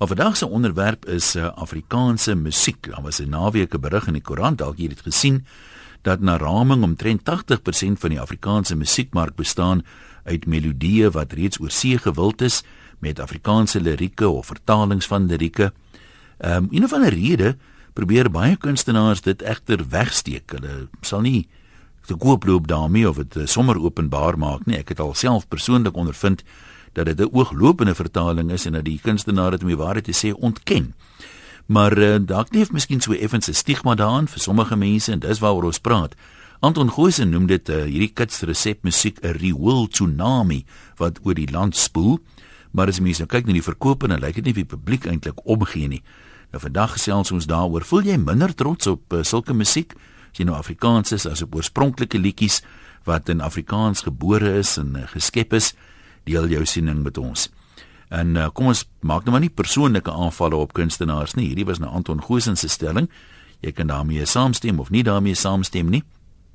Maar vandag se onderwerp is uh, Afrikaanse musiek. Daar was 'n naweek 'n berig in die koerant, dalk jy het dit gesien, dat na raming omtrent 80% van die Afrikaanse musiekmark bestaan uit melodieë wat reeds oor see gewild is met Afrikaanse lirieke of vertalings van lirieke. Ehm um, een van die redes probeer baie kunstenaars dit egter wegsteek. Hulle sal nie te koop loop daarmee of dit sommer openbaar maak nie. Ek het al self persoonlik ondervind dat dit 'n ooglopende vertaling is en dat die kunstenaar dit om die waarheid te sê ontken. Maar uh, dalk leef miskien so effens 'n stigma daarin vir sommige mense en dis waaroor ons praat. Anton Goosen noem dit uh, hierdie kits resep musiek 'n real tsunami wat oor die land spoel. Maar as mense nou kyk na die verkope en lyk dit nie of die publiek eintlik omgee nie. Nou vandag gesels ons daaroor. Voel jy minder trots op uh, sulke musiek? Jy nou Afrikaans is as op oorspronklike liedjies wat in Afrikaans gebore is en uh, geskep is? Deel jou siening met ons. En uh, kom ons maak nou maar nie persoonlike aanvalle op kunstenaars nie. Hierdie was nou Anton Goosen se stelling. Jy kan daarmee saamstem of nie daarmee saamstem nie.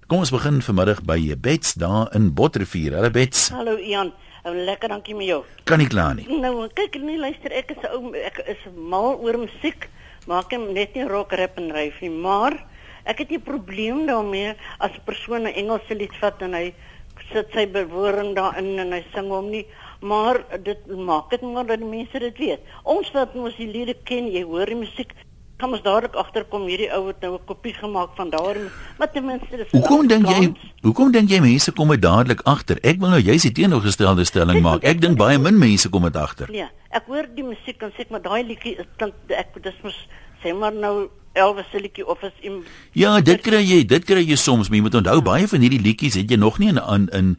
Kom ons begin vanmiddag by Bets daar in Botrivier. Hallo Bets. Hallo Ian. Oh, lekker dankie met jou. Kan nie kla nie. Nou kyk nie luister ek is ou ek is mal oor musiek. Maak hom net nie rock rap en ryf nie, maar ek het 'n probleem daarmee as 'n persoon 'n Engelse lied vat en hy sit sy bewoording daarin en hy sing hom nie maar dit maak dit maar dat mense dit weet. Ons wat ons die liedere ken jy hoor die musiek kan ons dadelik agterkom hierdie ou het nou 'n kopie gemaak van daar maar ten minste dis Hoekom dink jy hoekom dink jy mense kom dit dadelik agter ek wil nou jy's die teenoorgestelde stelling maak. ek dink baie min mense kom dit agter nee ek hoor die musiek en sê maar daai liedjie klink ek dis mos sê maar nou Elvis se liedjie of is in Ja, dit kry jy, dit kry jy soms, maar jy moet onthou baie van hierdie liedjies het jy nog nie in in in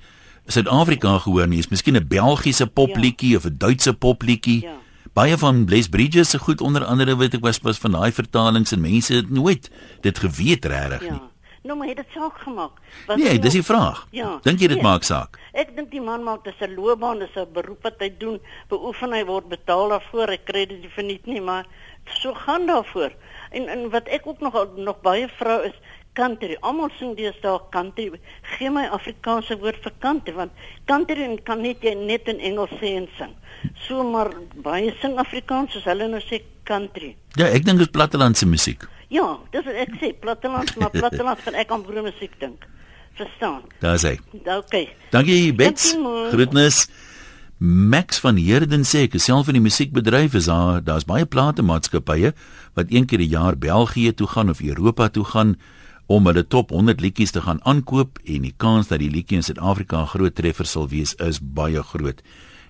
Suid-Afrika gehoor nie. Is miskien 'n Belgiese popliedjie ja. of 'n Duitse popliedjie. Ja. Baie van Les Bridges se goed onder andere weet ek was was van daai vertalings en mense het nooit dit geweet regtig ja. nie. Nou maar het dit saak gemaak. Was nee, dis die vraag. Ja. Dink jy dit nee. maak saak? Ek dink die man maak dit 'n loopbaan, dis 'n beroep wat hy doen, beoefen hy word betaal daarvoor, hy kry dit nie vir niks nie, maar so gaan daarvoor. En en wat ek ook nog nog baie vrou is country. Almal sing deesdae country. Gee my Afrikaanse woord vir country want country kan net jy net in Engels sê en sing. So maar baie sing Afrikaans soos hulle nou sê country. Ja, ek dink dit is plattelandse musiek. Ja, dis ek sê platteland, maar platteland kan ek aan broer musiek dink. Verstaan? Daar sê. Okay. Dankie Bets. Groetnis. Max van Herden sê ek self in die musiekbedryf is daar daar's baie platemaatskappye wat een keer 'n jaar België toe gaan of Europa toe gaan om hulle top 100 liedjies te gaan aankoop en die kans dat die liedjie in Suid-Afrika 'n groot treffer sal wees is baie groot.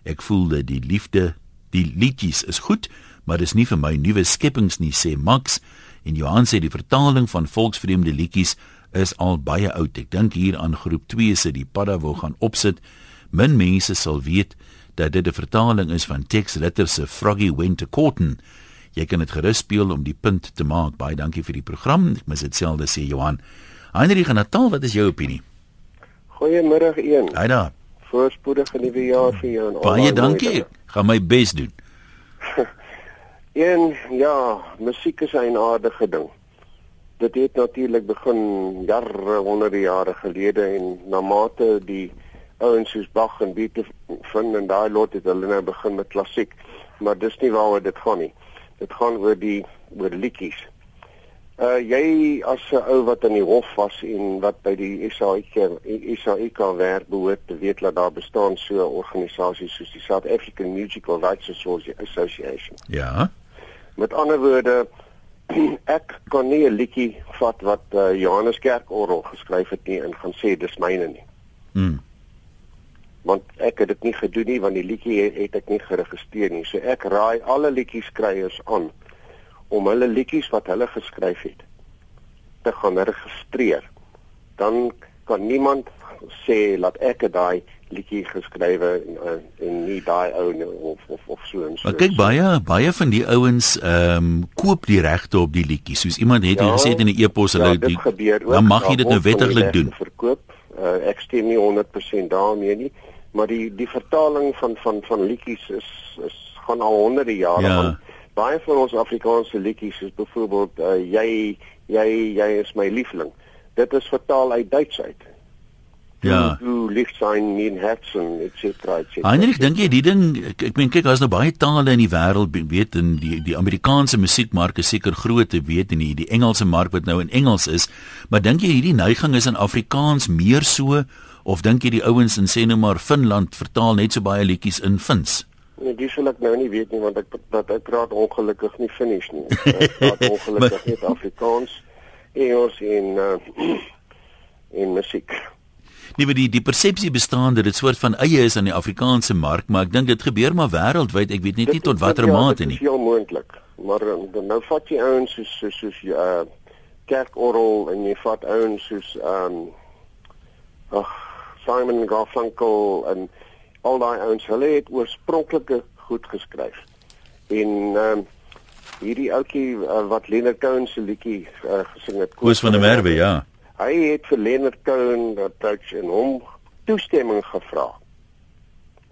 Ek voel dat die liefde, die liedjies is goed, maar dis nie vir my nuwe skepings nie sê Max en Johan sê die vertaling van volksvreemde liedjies is al baie oud. Ek dink hier aan groep 2 se die padda wou gaan opsit. Min mense sal weet dat dit 'n vertaling is van Tex Ritter se Froggy Went to Courtin. Jy kan dit gerus speel om die punt te maak. Baie dankie vir die program. Ek mis dit selde sê Johan. Heinrich van Natal, wat is jou opinie? Goeiemôre een. Haai daar. Voorspoedige nuwe jaar vir jou en al. Baie dankie. Gaan my bes doen. een ja, musiek is 'n aardige ding. Dit het natuurlik begin jare, honderde jare gelede en na mate die ouens soos Bach en Beethoven en daai lot het hulle nou begin met klassiek, maar dis nie waaroor dit gaan nie. Dit gaan oor die oor liedjies. Uh jy as 'n ou wat in die hof was en wat by die SAIK SAIK werk behoort te weet dat daar bestaan so 'n organisasie soos die South African Musical Rights Association. Ja. Met ander woorde ek kan nie 'n liedjie vat wat uh, Johannes Kerkorrel geskryf het nie en gaan sê dis myne nie. Mm want ek het dit nie gedoen nie want die liedjie het, het ek nie geregistreer nie. So ek raai alle liedjieskryers aan om hulle liedjies wat hulle geskryf het te gaan registreer. Dan kan niemand sê dat ek daai liedjie geskrywe en, en nie daai ou of of of so en so. Maar kyk baie baie van die ouens ehm um, koop die regte op die liedjie. Soos iemand het ja, gesê in 'n e-pos hulle ja, die dan mag jy dit nou wettiglik doen. Verkoop. Uh, ek stem nie 100% daarmee nie maar die die vertaling van van van liedjies is is gaan al honderde jare ja. aan. Baie van ons Afrikaanse liedjies is byvoorbeeld uh, jy jy jy is my liefling. Dit is vertaal uit Duits uit. Ja. Du lig sein min herzen et cetera et cetera. Heinrich, dink jy die ding ek, ek meen kyk daar's nou baie tale in die wêreld weet in die die Amerikaanse musiekmark is seker groot te weet en die, die Engelse mark wat nou in Engels is, maar dink jy hierdie neiging is in Afrikaans meer so of dink jy die ouens in sê nou maar Finland vertaal net so baie liedjies in Fins? Nee, dis sal ek nou nie weet nie want ek dat ek praat ongelukkig nie Finnish nie. Ek praat ongelukkig net Afrikaans, Engels en uh, en musiek. Nee, maar die die persepsie bestaan dat dit soort van eie is aan die Afrikaanse mark, maar ek dink dit gebeur maar wêreldwyd. Ek weet net nie tot watter ja, mate nie. Dit is heel moontlik. Maar uh, nou vat jy ouens soos soos soos uh kerkorrel en jy vat ouens soos um ag Simon Garfunkel en al daai ouens, hulle het oorspronklike goed geskryf. En um hierdie ouetjie uh, wat Leonard Cohen se liedjie uh, gesing het, Koos van der Merwe, ja. Hy het vir Leonard Cohen dat touch en hom toestemming gevra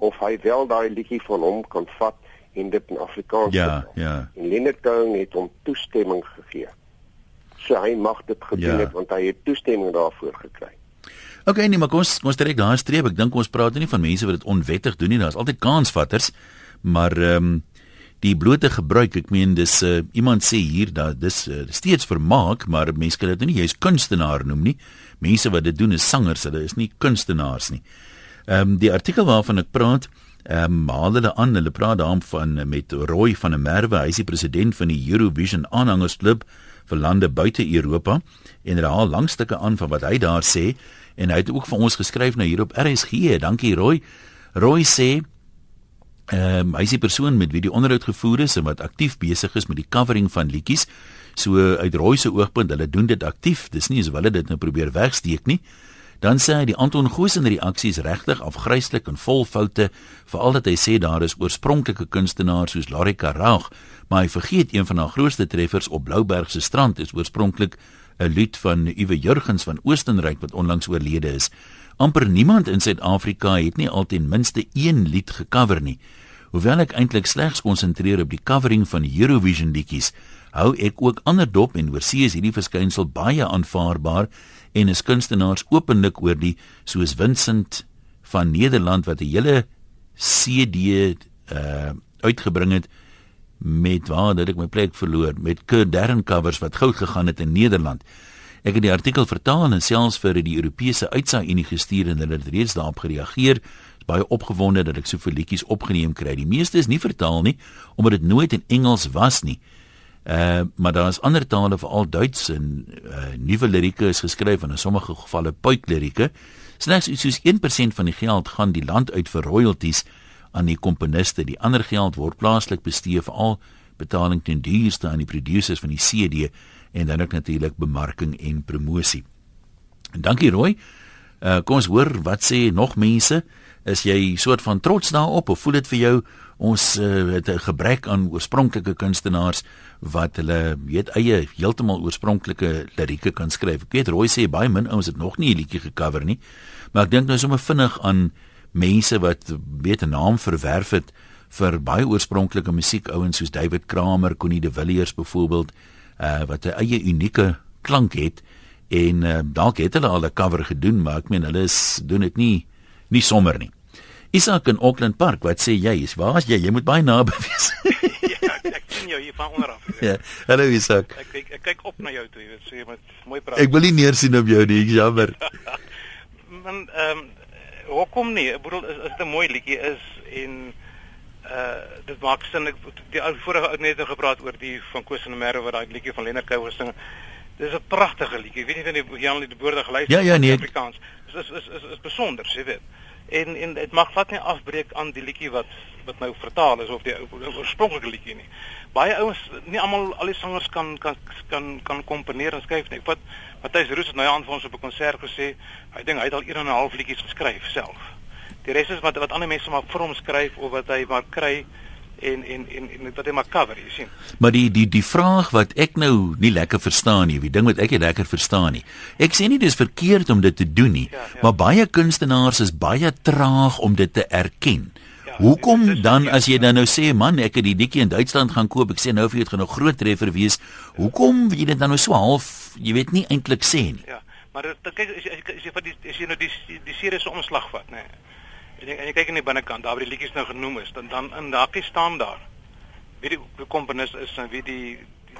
of hy wel daai liedjie van hom kan vat en dit in Afrikaans Ja, ja. En Leonard Cohen het hom toestemming gegee. So hy mag dit gedoen ja. het want hy het toestemming daarvoor gekry. OK, nee, maar kom ons ons trek daai streep. Ek dink ons praat nie van mense wat dit onwettig doen nie. Daar's altyd kansvatters. Maar ehm um, die blote gebruik, ek meen dis uh, iemand sê hier dat dis uh, steeds vermaak, maar mense kan dit nou nie jy's kunstenaar noem nie. Mense wat dit doen is sangers, hulle is nie kunstenaars nie. Ehm um, die artikel waarvan ek praat, ehm um, haal hulle aan, hulle praat daarvan met Roy van der Merwe, hy is die president van die Eurovision aanhangersklub vir lande buite Europa en hulle haal langstukke aan van wat hy daar sê en hy het ook vir ons geskryf nou hier op RSG. Dankie Roy. Roy sê Ehm um, hy is die persoon met wie die onderhoud gevoer is en wat aktief besig is met die covering van liedjies. So uit Roy se oogpunt, hulle doen dit aktief. Dis nie asof hulle dit nou probeer wegsteek nie. Dan sê hy die Anton Goosen reaksie is regtig afgryslik en vol foute, veral dat hy sê daar is oorspronklike kunstenaars soos Larika Raag, maar hy vergeet een van haar grootste treffers op Blouberg se strand is oorspronklik 'n lied van Uwe Jurgens van Oostenryk wat onlangs oorlede is amper niemand in Suid-Afrika het nie al ten minste een lied gekover nie. Hoewel ek eintlik slegs konsentreer op die covering van Eurovision liedjies, hou ek ook ander dop en oorsee is hierdie verskynsel baie aanvaarbaar en is kunstenaars openlik oor die soos Vincent van Nederland wat 'n hele CD uh uitgebring het met waar dat ek my plek verloor met Kurt Darren covers wat goud gegaan het in Nederland. Ek het die artikel vertaal en selfs vir die Europese Uitsaai Unie gestuur en hulle het reeds daarop gereageer. Is baie opgewonde dat ek soveel liedjies opgeneem kry. Die meeste is nie vertaal nie omdat dit nooit in Engels was nie. Uh maar daar is ander tale veral Duits en uh nuwe lirieke is geskryf en in sommige gevalle puiklirieke. Slegs iets soos 1% van die geld gaan die land uit vir royalties aan die komponiste. Die ander geld word plaaslik bestee vir al betaling ten duurste aan die producers van die CD en dan ook natuurlik bemarking en promosie. En dankie Roy. Uh kom ons hoor wat sê nog mense? Is jy soort van trots daarop of voel dit vir jou ons uh, het 'n gebrek aan oorspronklike kunstenaars wat hulle weet eie heeltemal oorspronklike lirieke kan skryf? Ek weet Roy sê baie min ouens het nog nie 'n liedjie gekover nie. Maar ek dink nou sommer vinnig aan mense wat weet 'n naam verwerf het vir baie oorspronklike musiek ouens soos David Kramer, Connie de Villiers byvoorbeeld uh wat 'n eie unieke klank het en uh, dalk het hulle al 'n cover gedoen maar ek meen hulle is doen dit nie nie sommer nie. Isak in Auckland Park, wat sê jy? Is waar is jy? Jy moet baie naby wees. ja, ek sien jou hier van onderaf. Ja. Hallo Isak. Ek kyk ek kyk op na jou toe, jy weet, so jy moet mooi praat. Ek wil nie neersien op jou nie, ek jammer. Man ehm um, hoekom nie? Ek bedoel is, is dit 'n mooi liedjie is en uh dit maak sin ek die vorige ou net nou gepraat oor die van Koos en Merwe wat daai liedjie van Lennard Kouwer sing. Dis 'n pragtige liedjie. Ek weet nie of jy al die woorde geluister het ja, ja, nee. in Afrikaans. Dit is is is is besonder, jy weet. En en dit mag glad nie afbreek aan die liedjie wat wat nou vertaal is of die oorspronklike liedjie nie. Baie ouens, nie almal al die sangers kan kan kan kan komponeer en skryf nie. Wat Matthys Roos het nou aan vir ons op 'n konsert gesê, hy dink hy het al 1 en 'n half liedjies geskryf self. Die res is wat wat ander mense maar vir hom skryf of wat hy maar kry en en en, en wat hy maar cover, jy sien. Maar die die die vraag wat ek nou nie lekker verstaan nie, die ding wat ek nie lekker verstaan nie. Ek sê nie dis verkeerd om dit te doen nie, ja, ja. maar baie kunstenaars is baie traag om dit te erken. Ja, Hoekom dan as jy dan nou sê man ek het die dikkie in Duitsland gaan koop ek sê nou vir jy het gaan 'n groot treffer wees hoekom wil jy dit dan nou so half jy weet nie eintlik sê nie Ja Maar dit kyk as jy as jy vir die as jy nou die die serie se omslag vat, nê. Nee. En jy, en jy kyk aan die binnekant, daar waar die liedjies nou genoem is, dan dan in daardie staan daar wie die, die komponis is en wie die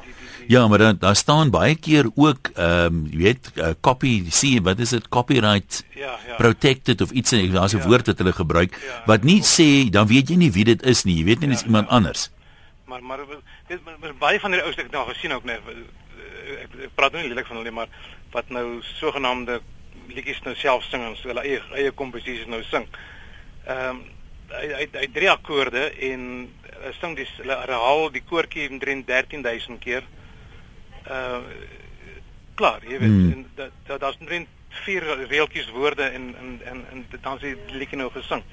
Die, die, die, ja, maar daar daar staan baie keer ook ehm um, jy weet uh, copy see wat is dit copyright ja, ja. protected of iets en daar's 'n ja. woord wat hulle gebruik ja. wat nie sê dan weet jy nie wie dit is nie jy weet nie ja, dis iemand ja. anders maar maar dit baie van die ouste ek nou gesien ook net ek, ek praat nou nie lelik van hulle maar wat nou sogenaamde liedjies nou self sing en so hulle eie eie komposisies nou sing. Ehm um, hy hy hy drie akkoorde en uh, sing dis herhaal die koortjie omtrent 13000 keer. Ehm uh, klaar, jy weet hmm. dat dat daar's omtrent vier reeltjies woorde en en en en dan sê die liedjie nou gesing.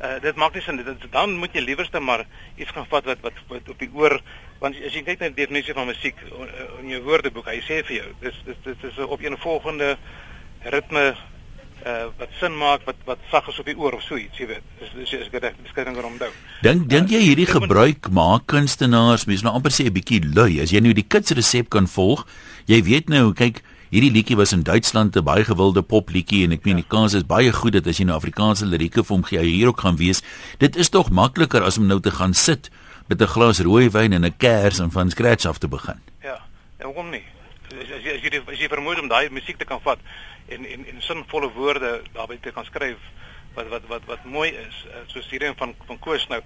Uh, dit maak nie sin dit dan moet jy liewerste maar iets gaan vat wat wat, wat op die oor want as jy kyk na die definisie van musiek in jou woordeboek hy sê vir jou dis dis dit is op 'n volgende ritme uh, wat sin maak wat wat sag is op die oor of so iets jy weet dis dis is ek reg beskryf om onthou dink dink jy hierdie uh, gebruik maak kunstenaars mens nou amper sê 'n bietjie lui as jy nou die kits resep kan volg jy weet nou kyk Hierdie liedjie was in Duitsland 'n baie gewilde popliedjie en ek meen die kans is baie goed dat as jy nou Afrikaanse lirieke vir hom gee, hy hier ook gaan wees. Dit is tog makliker as om nou te gaan sit met 'n glas rooi wyn en 'n kers en van scratch af te begin. Ja, en hoekom nie? As jy as jy as jy vermoed om daai musiek te kan vat, en en en sinvolle woorde daarby te kan skryf wat wat wat wat mooi is uh, soos hierdie van van Koos nou.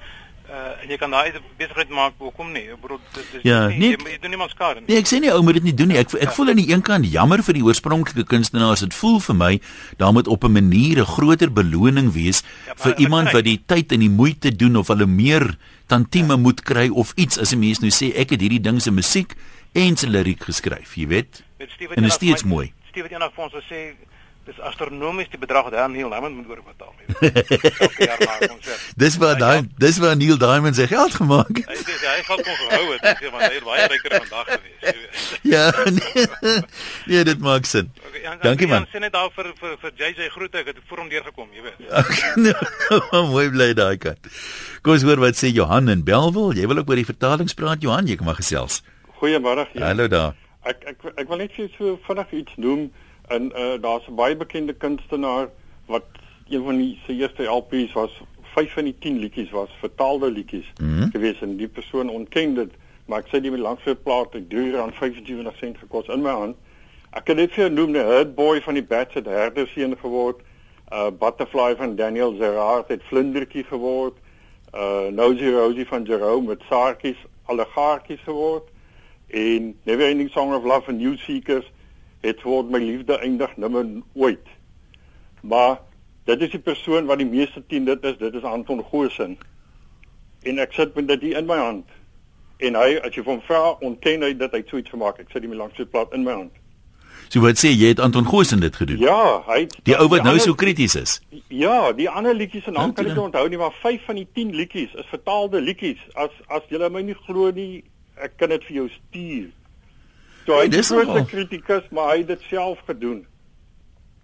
Uh, en jy kan daai besigheid maak hoekom nie. Ek bedoel dit is ja, nie, jy, jy doen niemand skade nie. Nee ek sê nie ou moet dit nie doen nie. Ek ek ja. voel aan die een kant jammer vir die oorspronklike kunstenaars. Dit voel vir my daar moet op 'n manier 'n groter beloning wees ja, vir iemand wat die tyd en die moeite doen of hulle meer tantieme ja. moet kry of iets. As 'n mens nou sê ek het hierdie ding se musiek en se liriek geskryf jy weet en dit is steeds mooi Steve het eendag vir ons gesê dis astronomies die bedrag wat hy aan Neil Diamond moet oorbetaal. Dis waar daai dis waar Neil Diamond sy geld gemaak het. Hy sê hy gaan kon gehou het, sê maar hy het baie ryker vandag gewees. ja, nee, nee, dit maak sin. Okay, en, Dankie man. Ons sien net daar vir vir vir JJ groete, ek het voor hom deurgekom, jy weet. Okay, mooi bly daai kant. Kom ons hoor wat sê Johan in Belwel. Jy wil ook oor die vertalings praat Johan, jy kan maar gesels. Goeiemôre. Ja. Hallo daar ek ek ek wil net so vinnig iets noem en uh, daar's 'n baie bekende kunstenaar wat een van die se eerste LP's was 5 van die 10 liedjies was vertaalde liedjies mm -hmm. gewees en die persoon ontken dit maar ek sê die langste plaat het 3.25 sent gekos in my hand ek kan net vir jou noem die Hurt Boy van die Bats het herder seun geword uh Butterfly van Daniel Gerard het Vlindertjie geword uh Nosy Rosie van Jerome met Saartjies allegaartjies geword en Never Ending Song of Love and New Seekers het word my liefde eindig nimmer ooit. Maar dit is die persoon wat die meeste teen dit is, dit is Anton Goosen. En ek sit met dit in my hand. En hy as jy hom vra, ontken hy dat hy so iets gemaak het. Ek sit die langste plat in my hand. So wat sê jy het Anton Goosen dit gedoen? Ja, hy het Die ou wat nou so krities is. Ja, die ander liedjies en dan kan ek onthou nie maar 5 van die 10 liedjies is vertaalde liedjies. As as jy my nie glo nie, ek kan dit vir jou stuur. So hy hey, is 'n groot kritikus, maar hy het dit self gedoen.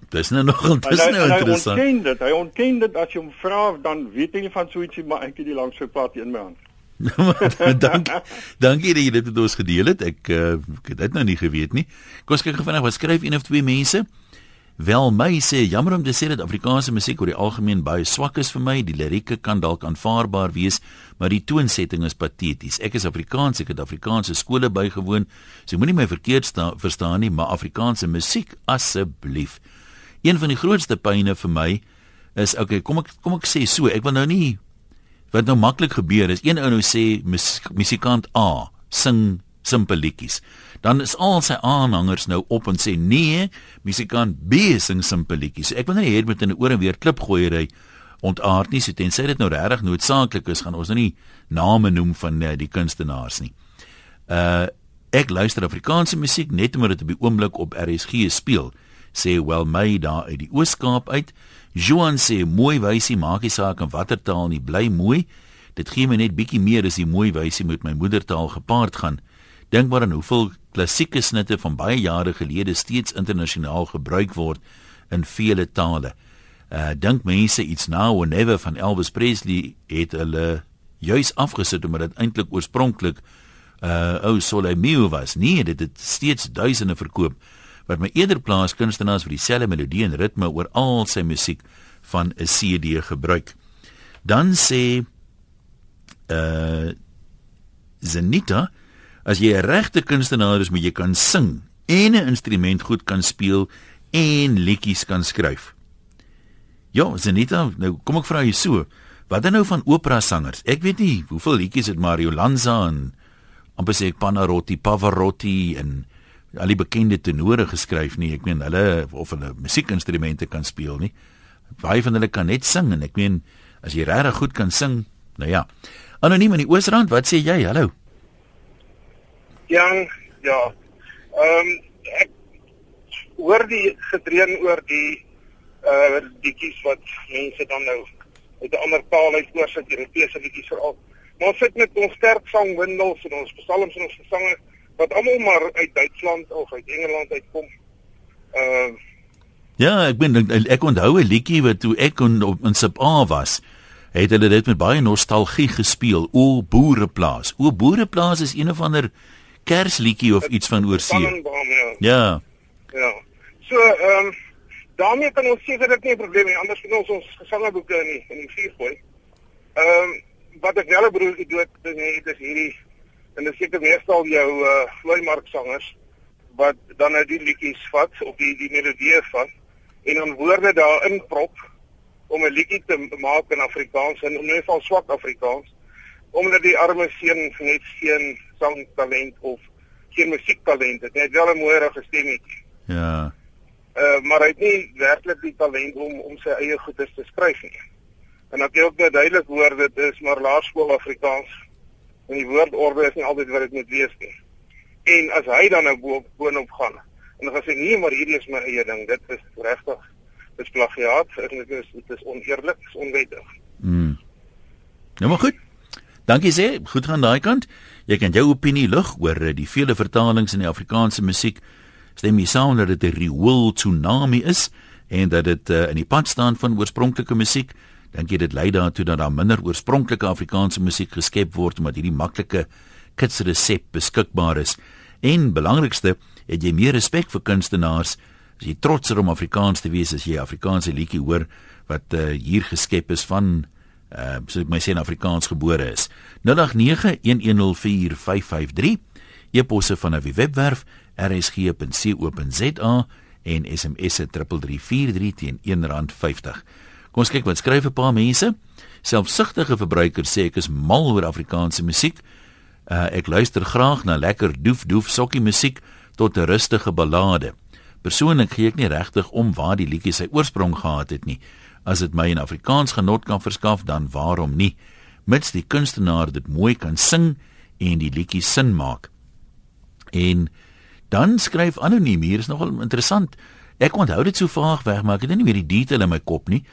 Dis nou nog dis nou interessant. Hy ontken dit. Hy ontken dit as jy hom vra dan weet hy nie van so ietsie maar ek het die langste plat in my hand. dankie. Dankie dat jy dit met ons gedeel het. Ek uh, ek het dit nou nie geweet nie. Kom ons kyk gou vinnig wat skryf een of twee mense. Wel my sê jammer om te sê dat Afrikaanse musiek oor die algemeen baie swak is vir my. Die lirieke kan dalk aanvaarbaar wees, maar die toonsetting is pateties. Ek is Afrikaans, ek het Afrikaanse skole bygewoon. So moenie my verkeerd sta, verstaan nie, maar Afrikaanse musiek asseblief. Een van die grootste pyne vir my is okay, kom ek kom ek sê so, ek wil nou nie wat nou maklik gebeur is een ou nou sê mus, musikant A sing simpel liedjies dan is al sy aanhangers nou op en sê nee, musikant B sing simpel liedjies. Ek wil net hê met 'n oor en weer klipgooiery ontaard nie, so tensy dit nou regtig noodsaaklik is, gaan ons nou nie name noem van uh, die kunstenaars nie. Uh ek luister Afrikaanse musiek net omdat dit op die oomblik op RSG speel, sê wel my daar uit die Oos-Kaap uit. Johan sê mooi wysie maak nie saak in watter taal nie, bly mooi. Dit gee my net bietjie meer as die mooi wysie met my moedertaal gepaard gaan. Dink maar aan hoeveel klassieke snitte van baie jare gelede steeds internasionaal gebruik word in vele tale. Uh dink mense iets now or never van Elvis Presley het hulle juis afgesit omdat dit eintlik oorspronklik uh ou Soleil Mio was. Nee, dit het steeds duisende verkoop. wat my eerder plaas kunstenaars vir dieselfde melodie en ritme oor al sy musiek van 'n CD gebruik. Dan sê uh Zenita, as jy 'n regte kunstenaar is, moet jy kan sing en 'n instrument goed kan speel en liedjies kan skryf. Ja, Zenita, nou kom ek vra jou so, wat dan nou van opera sangers? Ek weet nie hoeveel liedjies het Mario Lanza en amper sê ek Panarotti, Pavarotti en al die bekende tenore geskryf nie. Ek meen hulle of hulle musiekinstrumente kan speel nie. Baie van hulle kan net sing en ek meen as jy regtig goed kan sing, nou ja. Anoniem in die Oosrand, wat sê jy? Hallo. Jan, ja. Ehm um, ek hoor die gedreun oor die uh liedjies wat mense dan nou uit 'n ander taal uit oorsit, Europese liedjies veral. Maar ons sit met ons sterk sangwindels en ons psalms en ons gesange wat almal maar uit Duitsland of uit Engeland uitkom. Ehm uh, Ja, ek ben ek onthou 'n liedjie wat toe ek in in Sub A was, het hulle dit met baie nostalgie gespeel. O boereplaas. O boereplaas is een of ander kersliedjie of iets van oorsee. Ja. Ja. Ja. So, ehm um, daarmee kan ons seker dit nie 'n probleem nie. Anders moet ons ons gesangeboeke in die, in die vuur gooi. Ehm um, wat ek wel bedoel ek dood ding het is hierdie en dit seker meestal jou uh vloeimark sangers wat dan nou die liedjies vat of die die melodie vat en dan woorde daarin prop om 'n liedjie te maak in Afrikaans en in ieder geval swak Afrikaans omdat die arme seun net geen sangtalent of geen musiektalent het. Hy het wel 'n mooi gestemmetjie. Ja. Uh maar hy het nie werklik die talent om om sy eie goedes te skryf nie. En ek het ook net duidelik hoor dit is maar laerskool Afrikaans en die woordorde is nie altyd wat dit moet wees nie. En as hy dan nou bo boonop gaan en dan sê nee, maar hierdie is my eie ding. Dit is regtig dis plagiaat. Dit is dit is oneerlik, dis onwettig. Mm. Nou maar goed. Dankie sê, goed gaan daai kant. Jy kan jou opinie lig oor eh, die vele vertalings in die Afrikaanse musiek. Stem jy saam dat dit 'n real tsunami is en dat dit uh, in die pad staan van oorspronklike musiek? Dink jy dit lei daartoe dat daar minder oorspronklike Afrikaanse musiek geskep word omdat hierdie maklike kitsresep beskikbaar is? En belangrikste, het jy meer respek vir kunstenaars? As jy trotser om Afrikaans te wees as jy Afrikaanse liedjie hoor wat uh, hier geskep is van uh so my sê in Afrikaans gebore is. 0891104553 e-posse van 'n webwerf rsg.co.za en SMS se 3343 teen R1.50. Kom ons kyk wat skryf 'n paar mense. Selfsugtige verbruikers sê ek is mal oor Afrikaanse musiek. Uh ek luister graag na lekker doef doef sokkie musiek tot 'n rustige ballade. Persoonlik gee ek nie regtig om waar die liedjie sy oorsprong gehad het nie. As dit my in Afrikaans genot kan verskaf, dan waarom nie? Mits die kunstenaar dit mooi kan sing en die liedjie sin maak. En dan skryf anoniem hier is nogal interessant. Ek onthou dit so vaag weg, maar ek het nie meer die detail in my kop nie.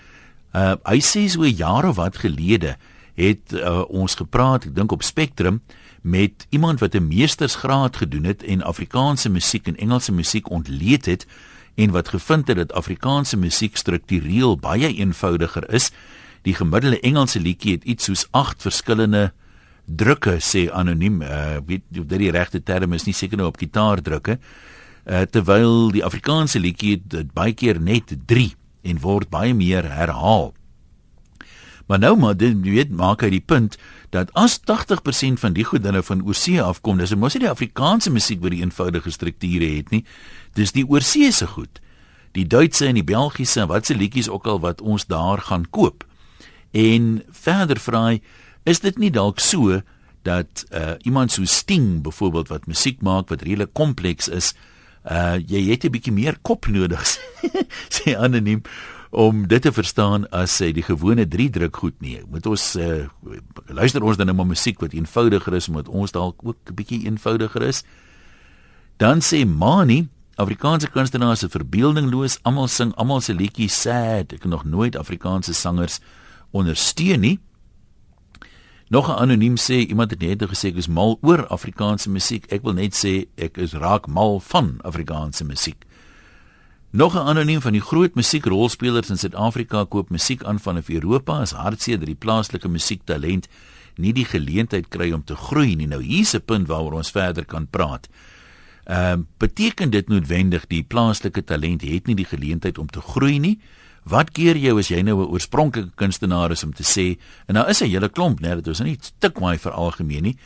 Uh hy sê so jare wat gelede het uh, ons gepraat, ek dink op Spectrum met iemand wat 'n meestersgraad gedoen het en Afrikaanse musiek en Engelse musiek ontleed het en wat gevind het dat Afrikaanse musiek struktureel baie eenvoudiger is. Die gemiddelde Engelse liedjie het iets soos 8 verskillende drukke sê anoniem. Uh weet of dit die regte term is, nie seker nou op gitaar drukke. Uh terwyl die Afrikaanse liedjie dit baie keer net 3 en word baie meer herhaal. Maar nou maar dit weet maak hy die punt dat as 80% van die goedinne van oorsee afkom, dis mos nie die Afrikaanse musiek wat die eenvoudige strukture het nie. Dis die oorseese goed. Die Duitse en die Belgiese en watse liedjies ook al wat ons daar gaan koop. En verder vra hy, is dit nie dalk so dat uh, iemand so Sting byvoorbeeld wat musiek maak wat redelik kompleks is, uh jy het 'n bietjie meer kop nodig sê anoniem om dit te verstaan as hy die gewone 3 druk goed nie. Moet ons uh, luister ons dan nou maar musiek wat eenvoudiger is omdat ons dalk ook 'n bietjie eenvoudiger is. Dan sê Mani, Afrikaanse kunstenaars se verbeeldingloos, almal sing almal se liedjies sad. Ek het nog nooit Afrikaanse sangers ondersteun nie. Nog 'n anoniem sê iemand het net gesê ek is mal oor Afrikaanse musiek. Ek wil net sê ek is raak mal van Afrikaanse musiek. Nog 'n anoniem van die groot musiekrolspelers in Suid-Afrika koop musiek aan van Europa as hartseer dat die plaaslike musiektalent nie die geleentheid kry om te groei nie. Nou hier's 'n punt waaroor ons verder kan praat. Ehm uh, beteken dit noodwendig die plaaslike talent het nie die geleentheid om te groei nie? Wat keer jou as jy nou 'n oorspronklike kunstenaar is om te sê en nou is 'n hele klomp, né, dit is nie stikwaai vir algemeen nie.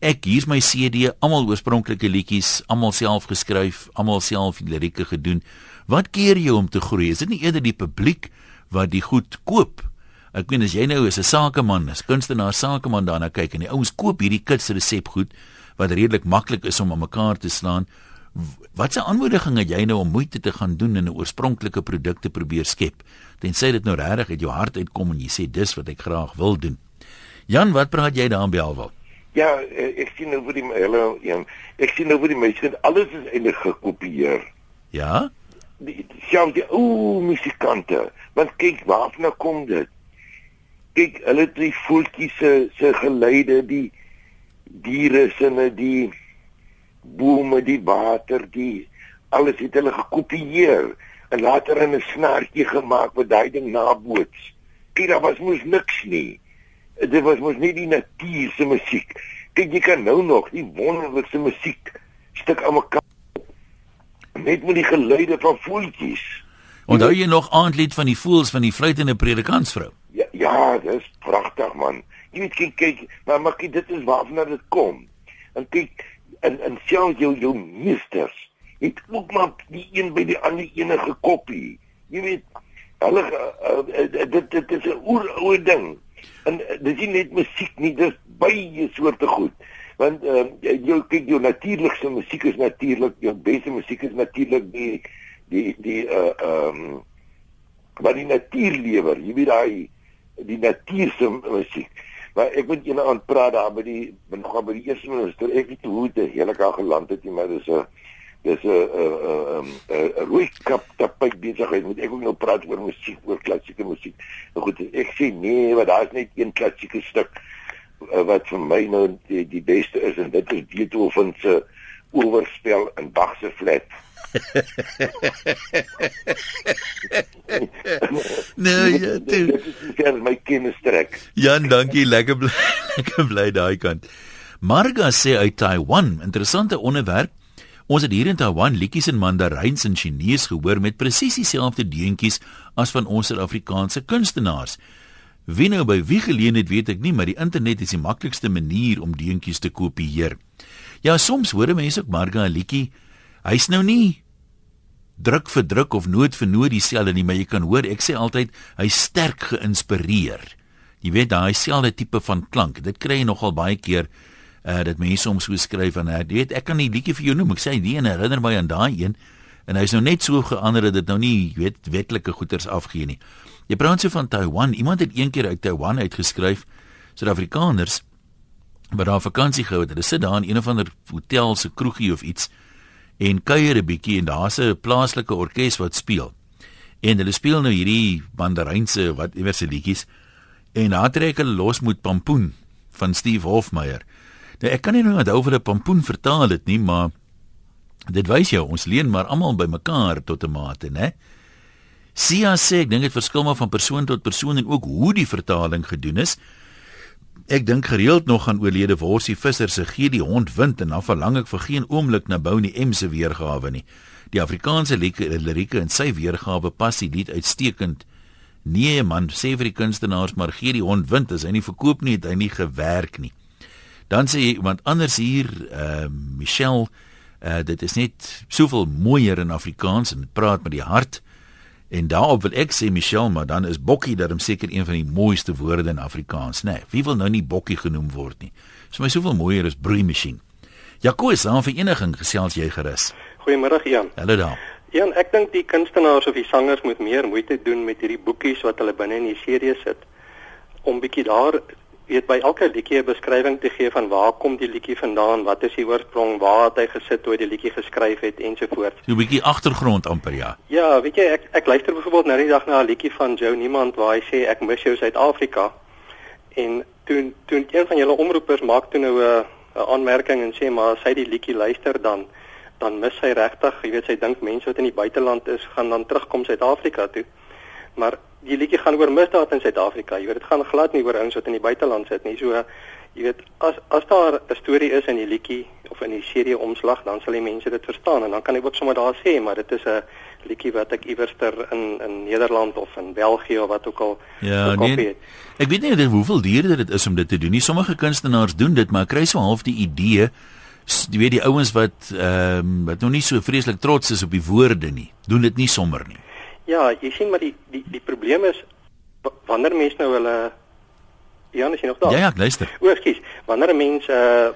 Ek hier's my CD, almal oorspronklike liedjies, almal self geskryf, almal self lirieke gedoen. Wat keer jou om te groei? Is dit nie eerder die publiek wat die goed koop? Ek meen as jy nou is 'n sakeman, as kunstenaar sakeman daarna kyk en die ouens koop hierdie kits resep goed wat redelik maklik is om aan mekaar te slaan. Watse aanmoediging het jy nou om moeite te gaan doen en 'n oorspronklike produk te probeer skep? Tensy dit nou regtig uit jou hart uitkom en jy sê dis wat ek graag wil doen. Jan, wat praat jy daarin Belwel? Ja, eh, ek sien nou vir die hele een. Ek sien nou vir die mense alles is eintlik gekopieer. Ja? Die selfs die ou musikante. Want kyk, waarna kom dit? Kyk, hulle drie voeltjies se se geleide die diere sinne die bome die water die alles het hulle gekopieer en later in 'n snaartjie gemaak wat daai ding naboots. Kyk daar was mos niks nie. Dit was mos nie die natuur se musiek. Kyk jy kan nou nog die wonderlikste musiek stuk aan mekaar net met die geluide van voeltjies. Onthou jy nog aandlied van die voels van die fluitende predikantsvrou? Ja, ja, dis pragtig man. Jy weet kyk kyk maar maar kyk dit is waarna dit kom. En kyk en en self jou jou meesters het ook maar die een by die ander ene gekopie jy weet hulle uh, uh, dit dit is 'n oeroue ding. En uh, dis nie net musiek nie dis baie soorte goed want uh, jou kyk jou natuurlikste musiek is natuurlik jou beste musiek is natuurlik die die die uh um wat die natuur lewer jy weet daai die natuur se musiek Maar ek moet julle aan praat daar by die nog by die eerste minister. Ek weet hoe dit heeltemal geland het, maar dis 'n dis 'n 'n 'n rooi kap tapijt besigheid. Moet ek ook nou praat oor musiek, oor klassieke musiek. Nou goed, ek sê nee, maar daar's net een klassieke stuk wat vir my nou die, die beste is en dit is Beethoven se oorspel in Bach se flat. nee, ja, dit is my kennisstrek. Jan, dankie, lekker bly, lekker bly daai kant. Marga sê uit Taiwan, interessante onderwerp. Ons het hier in Taiwan liedjies in Mandarijn en Chinese gehoor met presies dieselfde deuntjies as van ons Suid-Afrikaanse kunstenaars. Wie nou by wie geleen het, weet ek nie, maar die internet is die maklikste manier om deuntjies te kopieer. Ja, soms hoor mense ook Marga 'n liedjie Hy's nou nie druk vir druk of noot vir noot dieselfde nie, maar jy kan hoor ek sê altyd hy's sterk geïnspireer. Jy weet daai selfde tipe van klank. Dit kry jy nogal baie keer uh dat mense soms so skryf van hy weet ek kan nie liedjie vir jou noem. Ek sê nee en herinner my aan daai een en hy's nou net so verander dat dit nou nie weet wetlike goeters afgee nie. Jy praat so van Taiwan. Iemand het eendag uit Taiwan uitgeskryf Suid-Afrikaners wat daar vakansie gehou het. Hulle sit daar in een of ander hotel se kroegie of iets en kuier 'n bietjie en daar's 'n plaaslike orkes wat speel. En hulle speel nou hierdie mandarynse wat iewers se liedjies en daar trek hulle los met Pampoen van Steve Hofmeyer. Nou ek kan nie nou onthou of hulle Pampoen vertaal het nie, maar dit wys jou ons leen maar almal by mekaar tot 'n mate, né? Sia sê ek dink dit verskil maar van persoon tot persoon en ook hoe die vertaling gedoen is. Ek dink gereeld nog aan oorlede Worsie Visser se gee die hond wind en dan verlang ek vir geen oomblik na Bounie M se weergawe nie. Die Afrikaanse lirieke in sy weergawe pas die lied uitstekend. Nee man, sê vir die kunstenaars maar gee die hond wind as hy nie verkoop nie, het hy nie gewerk nie. Dan sê iemand anders hier, uh Michelle, uh dit is net soveel mooier in Afrikaans en praat met die hart. En daarop wil ek sê Michelle, maar dan is bokkie daarom seker een van die mooiste woorde in Afrikaans, né? Nee, wie wil nou nie bokkie genoem word nie? Dis my soveel mooier as broeimasjien. Jaco is aan vereniging gesels jy gerus. Goeiemôre Jan. Hallo daar. Jan, ek dink die kunstenaars of die sangers moet meer moeite doen met hierdie boekies wat hulle binne in die serie sit om bietjie daar weet by elke liedjie 'n beskrywing te gee van waar kom die liedjie vandaan, wat is die oorsprong, waar het hy gesit toe hy die liedjie geskryf het ensovoorts. So 'n bietjie agtergrond amper ja. Ja, weet jy ek ek luister byvoorbeeld nou die dag na 'n liedjie van Joe Niemand waar hy sê ek mis jou Suid-Afrika. En toe toe een van julle omroepers maak toe nou 'n 'n aanmerking en sê maar as hy die liedjie luister dan dan mis hy regtig, jy weet sy dink mense wat in die buiteland is gaan dan terugkom Suid-Afrika toe. Maar die liedjie gaan oor misdaad in Suid-Afrika. Jy weet dit gaan glad nie oor ouens wat in die buiteland sit nie. So jy weet as as daar 'n storie is in die liedjie of in die serie omslag, dan sal die mense dit verstaan en dan kan ek ook sommer daar sê, maar dit is 'n liedjie wat ek iewerster in in Nederland of in België of wat ook al Ja, nee. Ek weet nie hoeveel duurder dit is om dit te doen nie. Sommige kunstenaars doen dit, maar kry so half die idee jy weet die ouens wat ehm um, wat nog nie so vreeslik trots is op die woorde nie, doen dit nie sommer nie. Ja, jy sien maar die die die probleem is wanneer mense nou hulle Ja, is jy nog daar? Ja, ja, luister. O, ekskuus. Wanneer 'n mens uh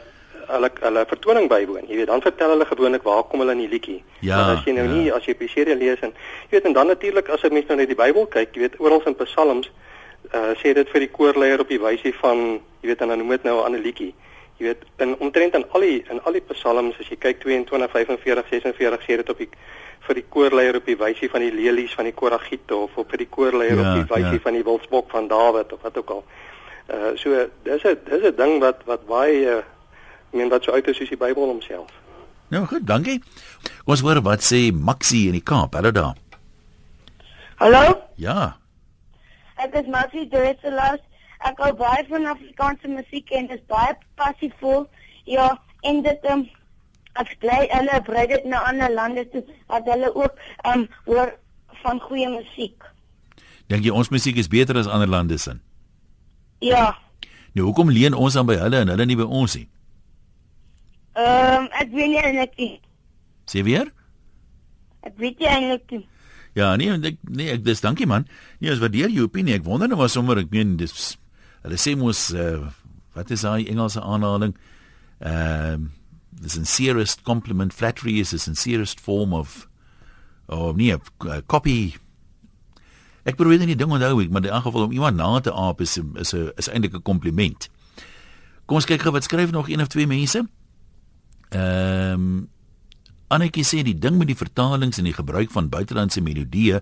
hulle hulle vertoning bywoon, jy weet, dan vertel hulle gewoonlik waar kom hulle in die liedjie. Ja, maar as jy nou ja. nie as jy serie lees en jy weet en dan natuurlik as 'n mens nou net die Bybel kyk, jy weet, oral in Psalms uh sê dit vir die koorleier op die wysie van jy weet en dan noem dit nou 'n ander liedjie. Jy weet, in omtrent aan al die in al die Psalms as jy kyk 22, 45, 46 sê dit op die vir die koorleier op die wysie van die lelies van die koragiete of op vir die koorleier ja, op die wysie ja. van die wildsbok van Dawid of wat ook al. Uh so dis 'n dis 'n ding wat wat baie uh, meen wat so uit is soos die Bybel homself. Nou goed, dankie. Ons hoor wat sê Maxie in die Kaap. Hallo daar. Hallo? Ja. Ek is Maxie Dresselas. Ek hou baie van Afrikaanse musiek en dit is baie passievol. Ja, en dit um, ek bly hulle bring dit na ander lande toe dat hulle ook um hoor van goeie musiek. Dink jy ons musiek is beter as ander lande se? Ja. Nou hoekom leen ons dan by hulle en hulle nie by ons nie? Ehm um, ek weet nie eintlik nie. Sê weer? Ek weet nie eintlik nie. Ja, nee, ek nee, ek dis dankie man. Nee, as waardeer jou opinie. Ek wonder nou was sommer ek meen dis hulle sê mos uh, wat is daai Engelse aanhaling? Ehm um, the sincerest compliment flattery is the sincerest form of oh nee, copy Ek probeer nie ding onthou ek, maar in geval om iemand na te aap is is 'n is eintlik 'n kompliment. Kom ons kyk gou wat skryf nog een of twee mense. Ehm um, Annetjie sê die ding met die vertalings en die gebruik van buitelandse melodieë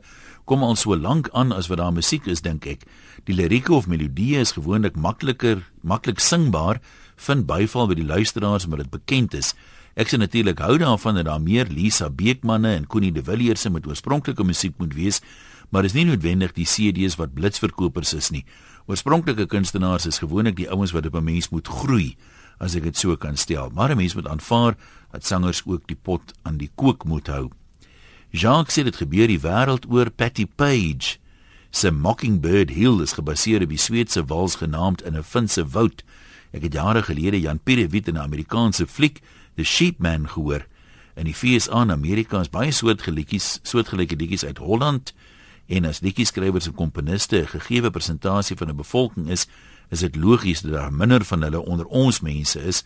kom al so lank aan as wat daar musiek is dink ek. Die lirieke of melodieë is gewoonlik makliker, maklik singbaar, vind byval by die luisteraars omdat dit bekend is. Ek sien natuurlik hou daarvan dat daar meer Lisa Beekmanne en Connie de Villiers se met oorspronklike musiek moet wees maar is nie noodwendig die CD's wat blitsverkopers is nie. Oorspronklike kunstenaars is gewoonlik die ouens wat op 'n mens moet groei, as ek dit so kan stel. Maar 'n mens moet aanvaar dat sangers ook die pot aan die kook moet hou. Jacques sê dit gebeur die wêreld oor Patty Page. Se Mockingbird Hill is gebaseer op die Sweedse wals genaamd in 'n Finse woud. Ek het jare gelede Jan Pierre Wit in 'n Amerikaanse fliek, The Sheepman gehoor. In die FSA en Amerika is baie soortgelykies, soortgelyke liedjies uit Holland, en as liedjieskrywers en komponiste 'n gegeewe persentasie van 'n bevolking is, is dit logies dat daar minder van hulle onder ons mense is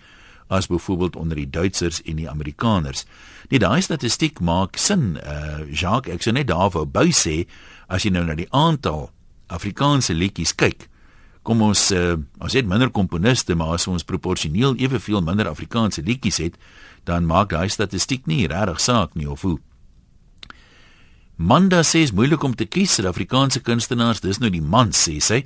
as byvoorbeeld onder die Duitsers en die Amerikaners. Nee, daai statistiek maak sin. Uh Jacques, ek sou net daarvoor by sê as jy nou na die aantal Afrikaanse liedjies kyk, kom ons uh, ons het minder komponiste, maar as ons proporsioneel eweveel minder Afrikaanse liedjies het, dan maak daai statistiek nie regtig saak nie of hoe. Manda sê is moeilik om te kies vir Afrikaanse kunstenaars, dis nou die man sê sy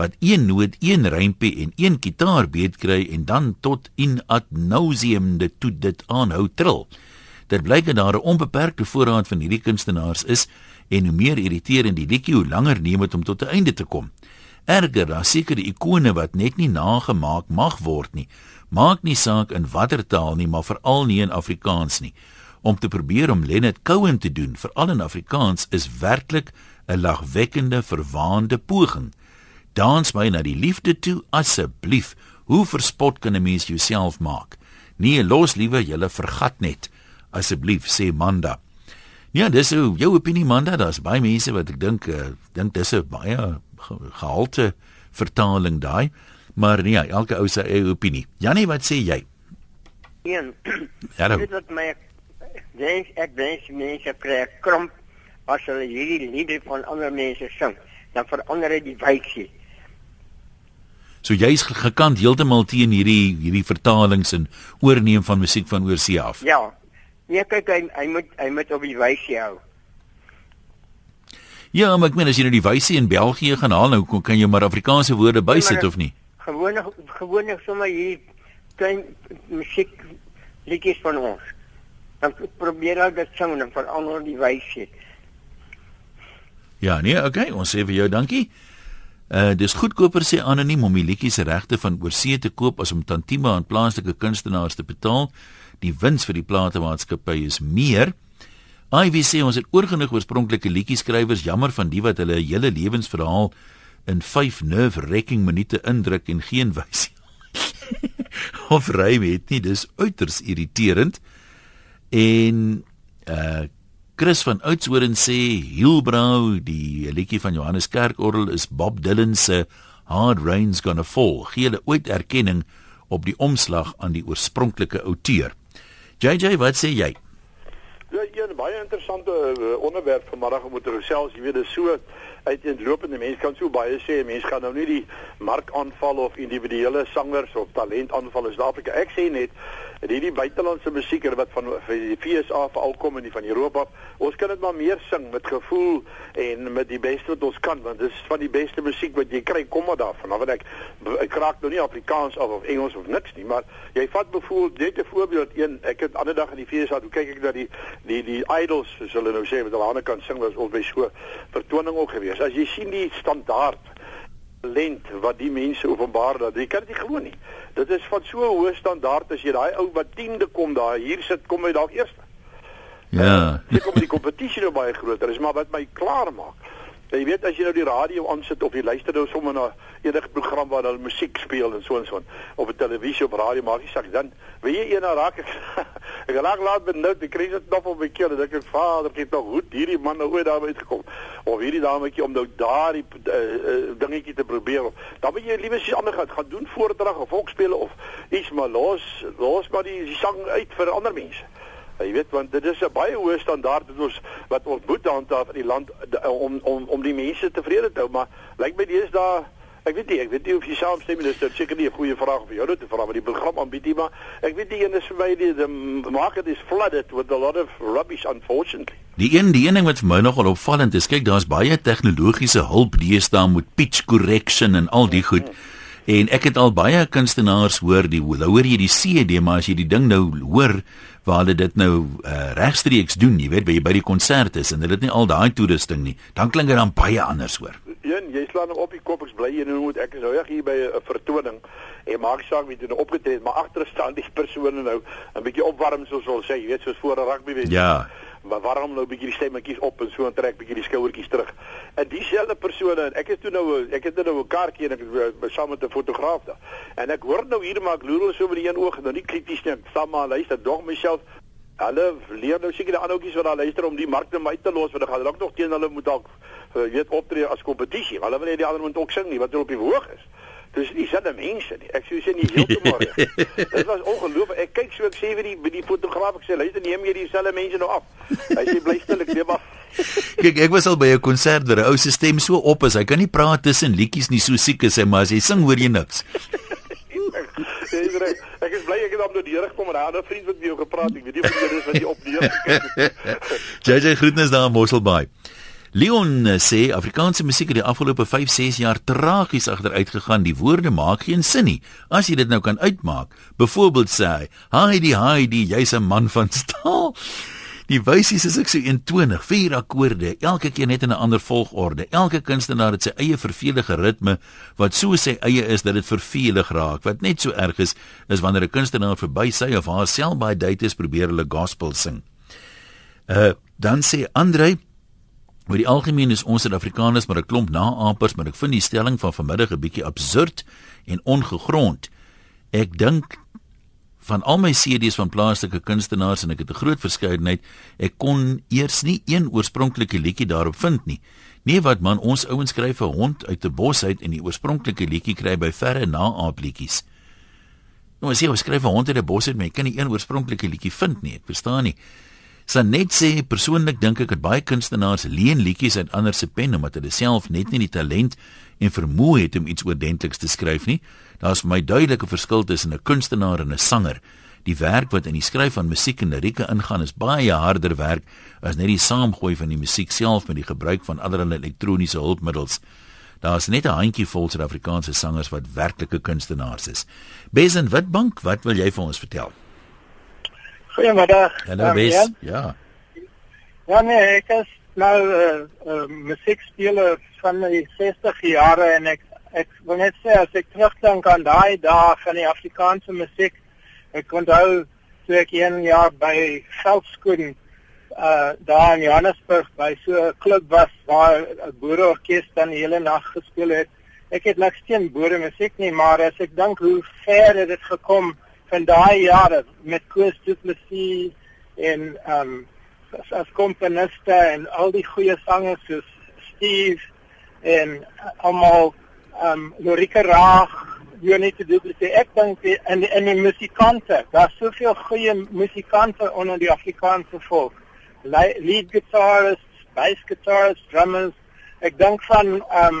wat een noot, een rympie en een gitaar beet kry en dan tot in ad nauseam dit toe dit aanhou trill. Dit blyk dat daar 'n onbeperkte voorraad van hierdie kunstenaars is en hoe meer irriterend die liedjie hoe langer neem dit om tot 'n einde te kom. Erger, daar seker die ikone wat net nie nagemaak mag word nie. Maak nie saak in watter taal nie, maar veral nie in Afrikaans nie om te probeer om Leonard Cohen te doen, veral in Afrikaans, is werklik 'n lagwekkende verwaande poging. Dans my na die liefde toe asseblief. Hoe verspot kan 'n mens jouself maak? Nee, los liewe julle vergat net. Asseblief sê Manda. Ja, dis so jou opinie Manda, daar's baie mense wat ek dink uh, dink dis 'n baie gehalte vertaling daai. Maar nee, elke ou se eie opinie. Jannie, wat sê jy? Een. Ja, dit wat my wens ek wens mense kry 'n kromp as hulle hierdie liedere van ander mense sing, dan verander dit die wysie. So jy's gekant heeltemal teen hierdie hierdie vertalings en oorneem van musiek van oorsee af. Ja. Nee, kyk hy hy moet hy moet op die wysie hou. Ja, maar ek meen as jy nou die wysie in België gaan haal, nou kan jy maar Afrikaanse woorde bysit of nie? Gewoonlik gewoonlik sommer hier klein musiek liedjies van ons dan probeer ek dit sing en verander die wyse. Ja, nee, okay, ons sê vir jou dankie. Uh dis goedkoper sê anoniem om die liedjie se regte van oorsee te koop as om tantieme aan plaaslike kunstenaars te betaal. Die wins vir die platemaatskappy is meer. Ivy sê ons het oorgenoeg oorspronklike liedjieskrywers, jammer van die wat hulle hele lewensverhaal in 5 nerve-wrecking minute indruk en geen wysie. of rym het nie, dis uiters irriterend. En uh Chris van Oudtshoorn sê Hielbrau, die liedjie van Johannes Kerkorrel is Bob Dylan se Hard Rain's Gonna Fall. Gee hulle ooit erkenning op die omslag aan die oorspronklike outeur. JJ, wat sê jy? Baie interessante uh, onderwerp vanmiddag te gesels. Jy weet, dit is so uiteenlopende. Mense kan so baie sê, mense gaan nou nie die mark aanval of individuele sangers of talent aanval in Suid-Afrika. Ek sê net hierdie buitelandse musiek wat van die FSA veral kom en die van Europa ons kan dit maar meer sing met gevoel en met die beste wat ons kan want dit is van die beste musiek wat jy kry kom maar daarvan want ek ek raak nou nie Afrikaans of of Engels of niks nie maar jy vat byvoorbeeld net 'n voorbeeld een ek het ander dag in die FSA toe kyk ek na die die die idols soos hulle nou sê met hulle ander kan sing was ons by so vertoning ook gewees as jy sien die standaard talent wat die mense openbaar dat jy kan dit nie glo nie. Dit is van so 'n hoë standaard as jy daai ou wat 10de kom daar hier sit kom hy dalk eerste. Ja. Uh, kom die kompetisie nou baie groter. Is maar wat my klaar maak. Jy weet as jy nou die radio aansit of jy luister nou sommer na enige program waar hulle musiek speel en so en so op 'n televisie of radio maak jy sê dan wie jy een raak. Ek ek raak laat met nou die krisis nog op my keel dat ek vader het nog goed hierdie man nou ooit daar uitgekom. Of hierdie dametjie om nou daardie uh, uh, dingetjie te probeer. Dan moet jy liewer iets anders gaan gaan doen voordrag of volksspele of iets maar los los maar die, die sang uit vir ander mense Jy weet want dit is 'n baie hoë standaard wat ons wat ons moet handhaaf in die land om om om die mense tevrede te hou, maar lyk my daar ek weet nie, ek weet nie of jy saamstem nie, dis seker nie 'n goeie vraag vir jou nou te vra wat die program aanbied nie, maar ek weet die een is vir my die the market is flooded with a lot of rubbish unfortunately. Die een die een ding wat vir my nogal opvallend is, kyk daar's baie tegnologiese hulp deesdae met pitch correction en al die goed. En ek het al baie kunstenaars hoor die hoor jy die CD maar as jy die ding nou hoor waar hulle dit nou uh, regstreeks doen, jy weet, by by die konserte is en hulle het nie al daai toerusting nie. Dan klink dit dan baie anders hoor. Een, jy slaan nou op die kop, ek bly jy nou moet ek is nou reg hier by 'n vertoning en maak saak wie dit opgetree, maar agter staan die persone nou 'n bietjie opwarm soos ons sê, jy weet, soos voor 'n rugby wedstryd. Ja maar waarom nou 'n bietjie die stemmetjies op en so en trek bietjie die skouertjies terug. En dieselfde persone en ek is toe nou ek het nou 'n kaartjie en ek is saam met 'n fotograaf daar. En ek hoor nou hier maar ek loer so met die een oog nou nie krities nie. Staan maar luister dog myself. Hulle leer nou seker die ander ouetjies wat daar luister om die markte my te los want hulle gaan dalk nog teen hulle moet dalk uh, weet optree as kompetisie. Hulle wil nie die ander moet ook sing nie wat hulle op die hoog is. Dis dieselfde mense nie. Ek sê nie heeltemal reg. Dit was ongelooflik. Ek kyk so ek sê vir die die fotograaf ek sê luister neem jy dieselfde mense nou af. Hy sê bly stil ek neem af. kyk ek was al by 'n konsert waar 'n ou se stem so op is. Hy kan nie praat tussen liedjies nie. So siek is hy, maar as hy sing hoor jy niks. ek is bly ek het op nou die reg kom en 'n ander vriend wat met jou gepraat. Ek weet nie of jy dis wat jy op die reg gekyk het. JJ groetnis daar in Mosselbaai. Leon eh, sê Afrikaanse musiek het die afgelope 5-6 jaar tragies agteruit gegaan. Die woorde maak geen sin nie. As jy dit nou kan uitmaak, byvoorbeeld sê hy, "Heidi, Heidi, jy's 'n man van staal." Die wysies is ek so eentonig, vier akkoorde, elke keer net in 'n ander volgorde. Elke kunstenaar het sy eie vervelige ritme wat so sy eie is dat dit vervelig raak. Wat net so erg is, is wanneer 'n kunstenaar verby sy of haar self by date is probeer hulle gospel sing. Uh dan sê Andre Oor die algemeen is ons Suid-Afrikaners maar 'n klomp naapers, maar ek vind die stelling van vanmiddag 'n bietjie absurd en ongegrond. Ek dink van al my CD's van plaaslike kunstenaars en ek het 'n groot verskeidenheid, ek kon eers nie een oorspronklike liedjie daarop vind nie. Nee wat man, ons ouens skryf 'n hond uit 'n bos uit en die oorspronklike liedjie kry by verre naapliedjies. Nou as jy skryf 'n hond uit 'n bos uit, maar jy kan nie een oorspronklike liedjie vind nie. Ek verstaan nie. Sanet sê persoonlik dink ek dat baie kunstenaars leen liedjies uit ander se pen omdat hulle self net nie die talent en vermoë het om iets oordentliks te skryf nie. Daar's vir my duidelike verskil tussen 'n kunstenaar en 'n sanger. Die werk wat in die skryf van musiek en lirieke ingaan is baie harder werk as net die saamgooi van die musiek self met die gebruik van allerlei elektroniese hulpmiddels. Daar's net 'n handjievol Suid-Afrikaanse sangers wat werklike kunstenaars is. Besen Witbank, wat wil jy vir ons vertel? Goeiemiddag. Hallo Wes. Ja. Ja nee, ek is nou 'n uh, uh, musiekspeler van die 60 jare en ek ek wil net sê as ek terugdink aan daai dae van die Afrikaanse musiek, ek onthou toe ek een jaar by Veldskoen uh daar in Johannesburg by so 'n klub was waar 'n boereorkes dan die hele nag gespeel het. Ek het niks teen boere musiek nie, maar as ek dink hoe ver het dit gekom van daai jare met Koos Plessis en um as, komponiste en al die goeie sangers soos Steve en almal um Lorika Raag jy net te doen sê ek dink en en die musikante daar's soveel goeie musikante onder die Afrikaanse volk. Lead guitarists bass guitarists drummers. Ek dink van um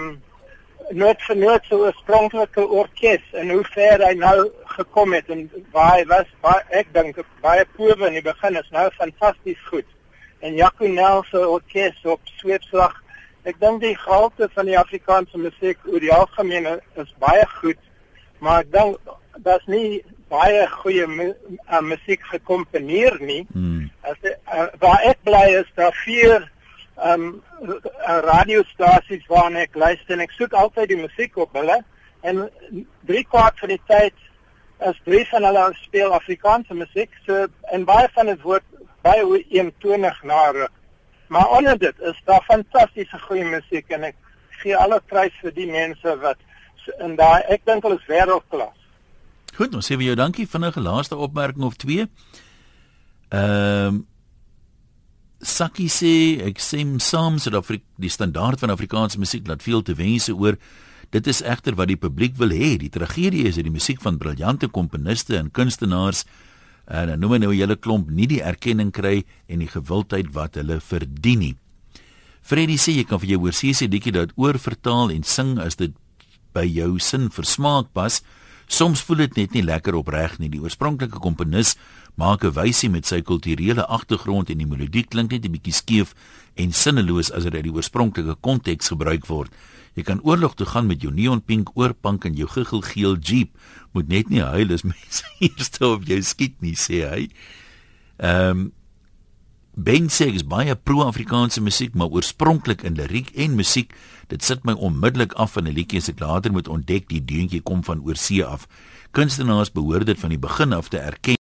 nooit vir nooit so 'n oorspronklike orkes en hoe ver hy nou gekom het en waar hy was baie, ek dink baie proewe in die begin is nou fantasties goed en Jaco Nel se orkes op sweepslag. Ek dink die gehalte van die Afrikaanse musiek oor die algemeen is baie goed, maar ek dink daar's nie baie goeie mu uh, musiek gekomponeer nie. Hmm. As uh, waar ek bly is daar vier um radiostasies waarna ek luister en ek soek altyd die musiek op hulle en drie kwart van die tyd as drie van hulle speel Afrikaanse musiek so en baie van dit word baie eentonig na maar onder dit is daar fantastiese goeie musiek en ek gee alle prys vir die mense wat in daai ek dink hulle is wêreldklas. Goed, ons sê vir jou dankie vinnige laaste opmerking of twee. Ehm um, Sakkie sê ek sê saam Afri die standaard van Afrikaanse musiek laat veel te wense oor. Dit is egter wat die publiek wil hê. Die tragedie is dat die musiek van briljante komponiste en kunstenaars en dan noem hy nou 'n hele klomp nie die erkenning kry en die gewildheid wat hulle verdien nie. Freddy sê jy kan vir jou oorsee sê dietjie dat oorvertaal en sing as dit by jou sin versmaak pas. Soms voel dit net nie lekker opreg nie. Die oorspronklike komponis maak 'n wysie met sy kulturele agtergrond en die melodie klink net 'n bietjie skeef en sinneloos as dit uit die oorspronklike konteks gebruik word. Jy kan oorlog toe gaan met jou neon pink oorpank en jou guggelgeel Jeep. Moet net nie huil as mense eerste op jou skiet nie, sê hy. Ehm um, Ben sê is baie pro-Afrikaanse musiek, maar oorspronklik in liriek en musiek, dit sit my onmiddellik af van 'n liedjie as ek later moet ontdek die deuntjie kom van oorsee af. Kunstenaars behoort dit van die begin af te erken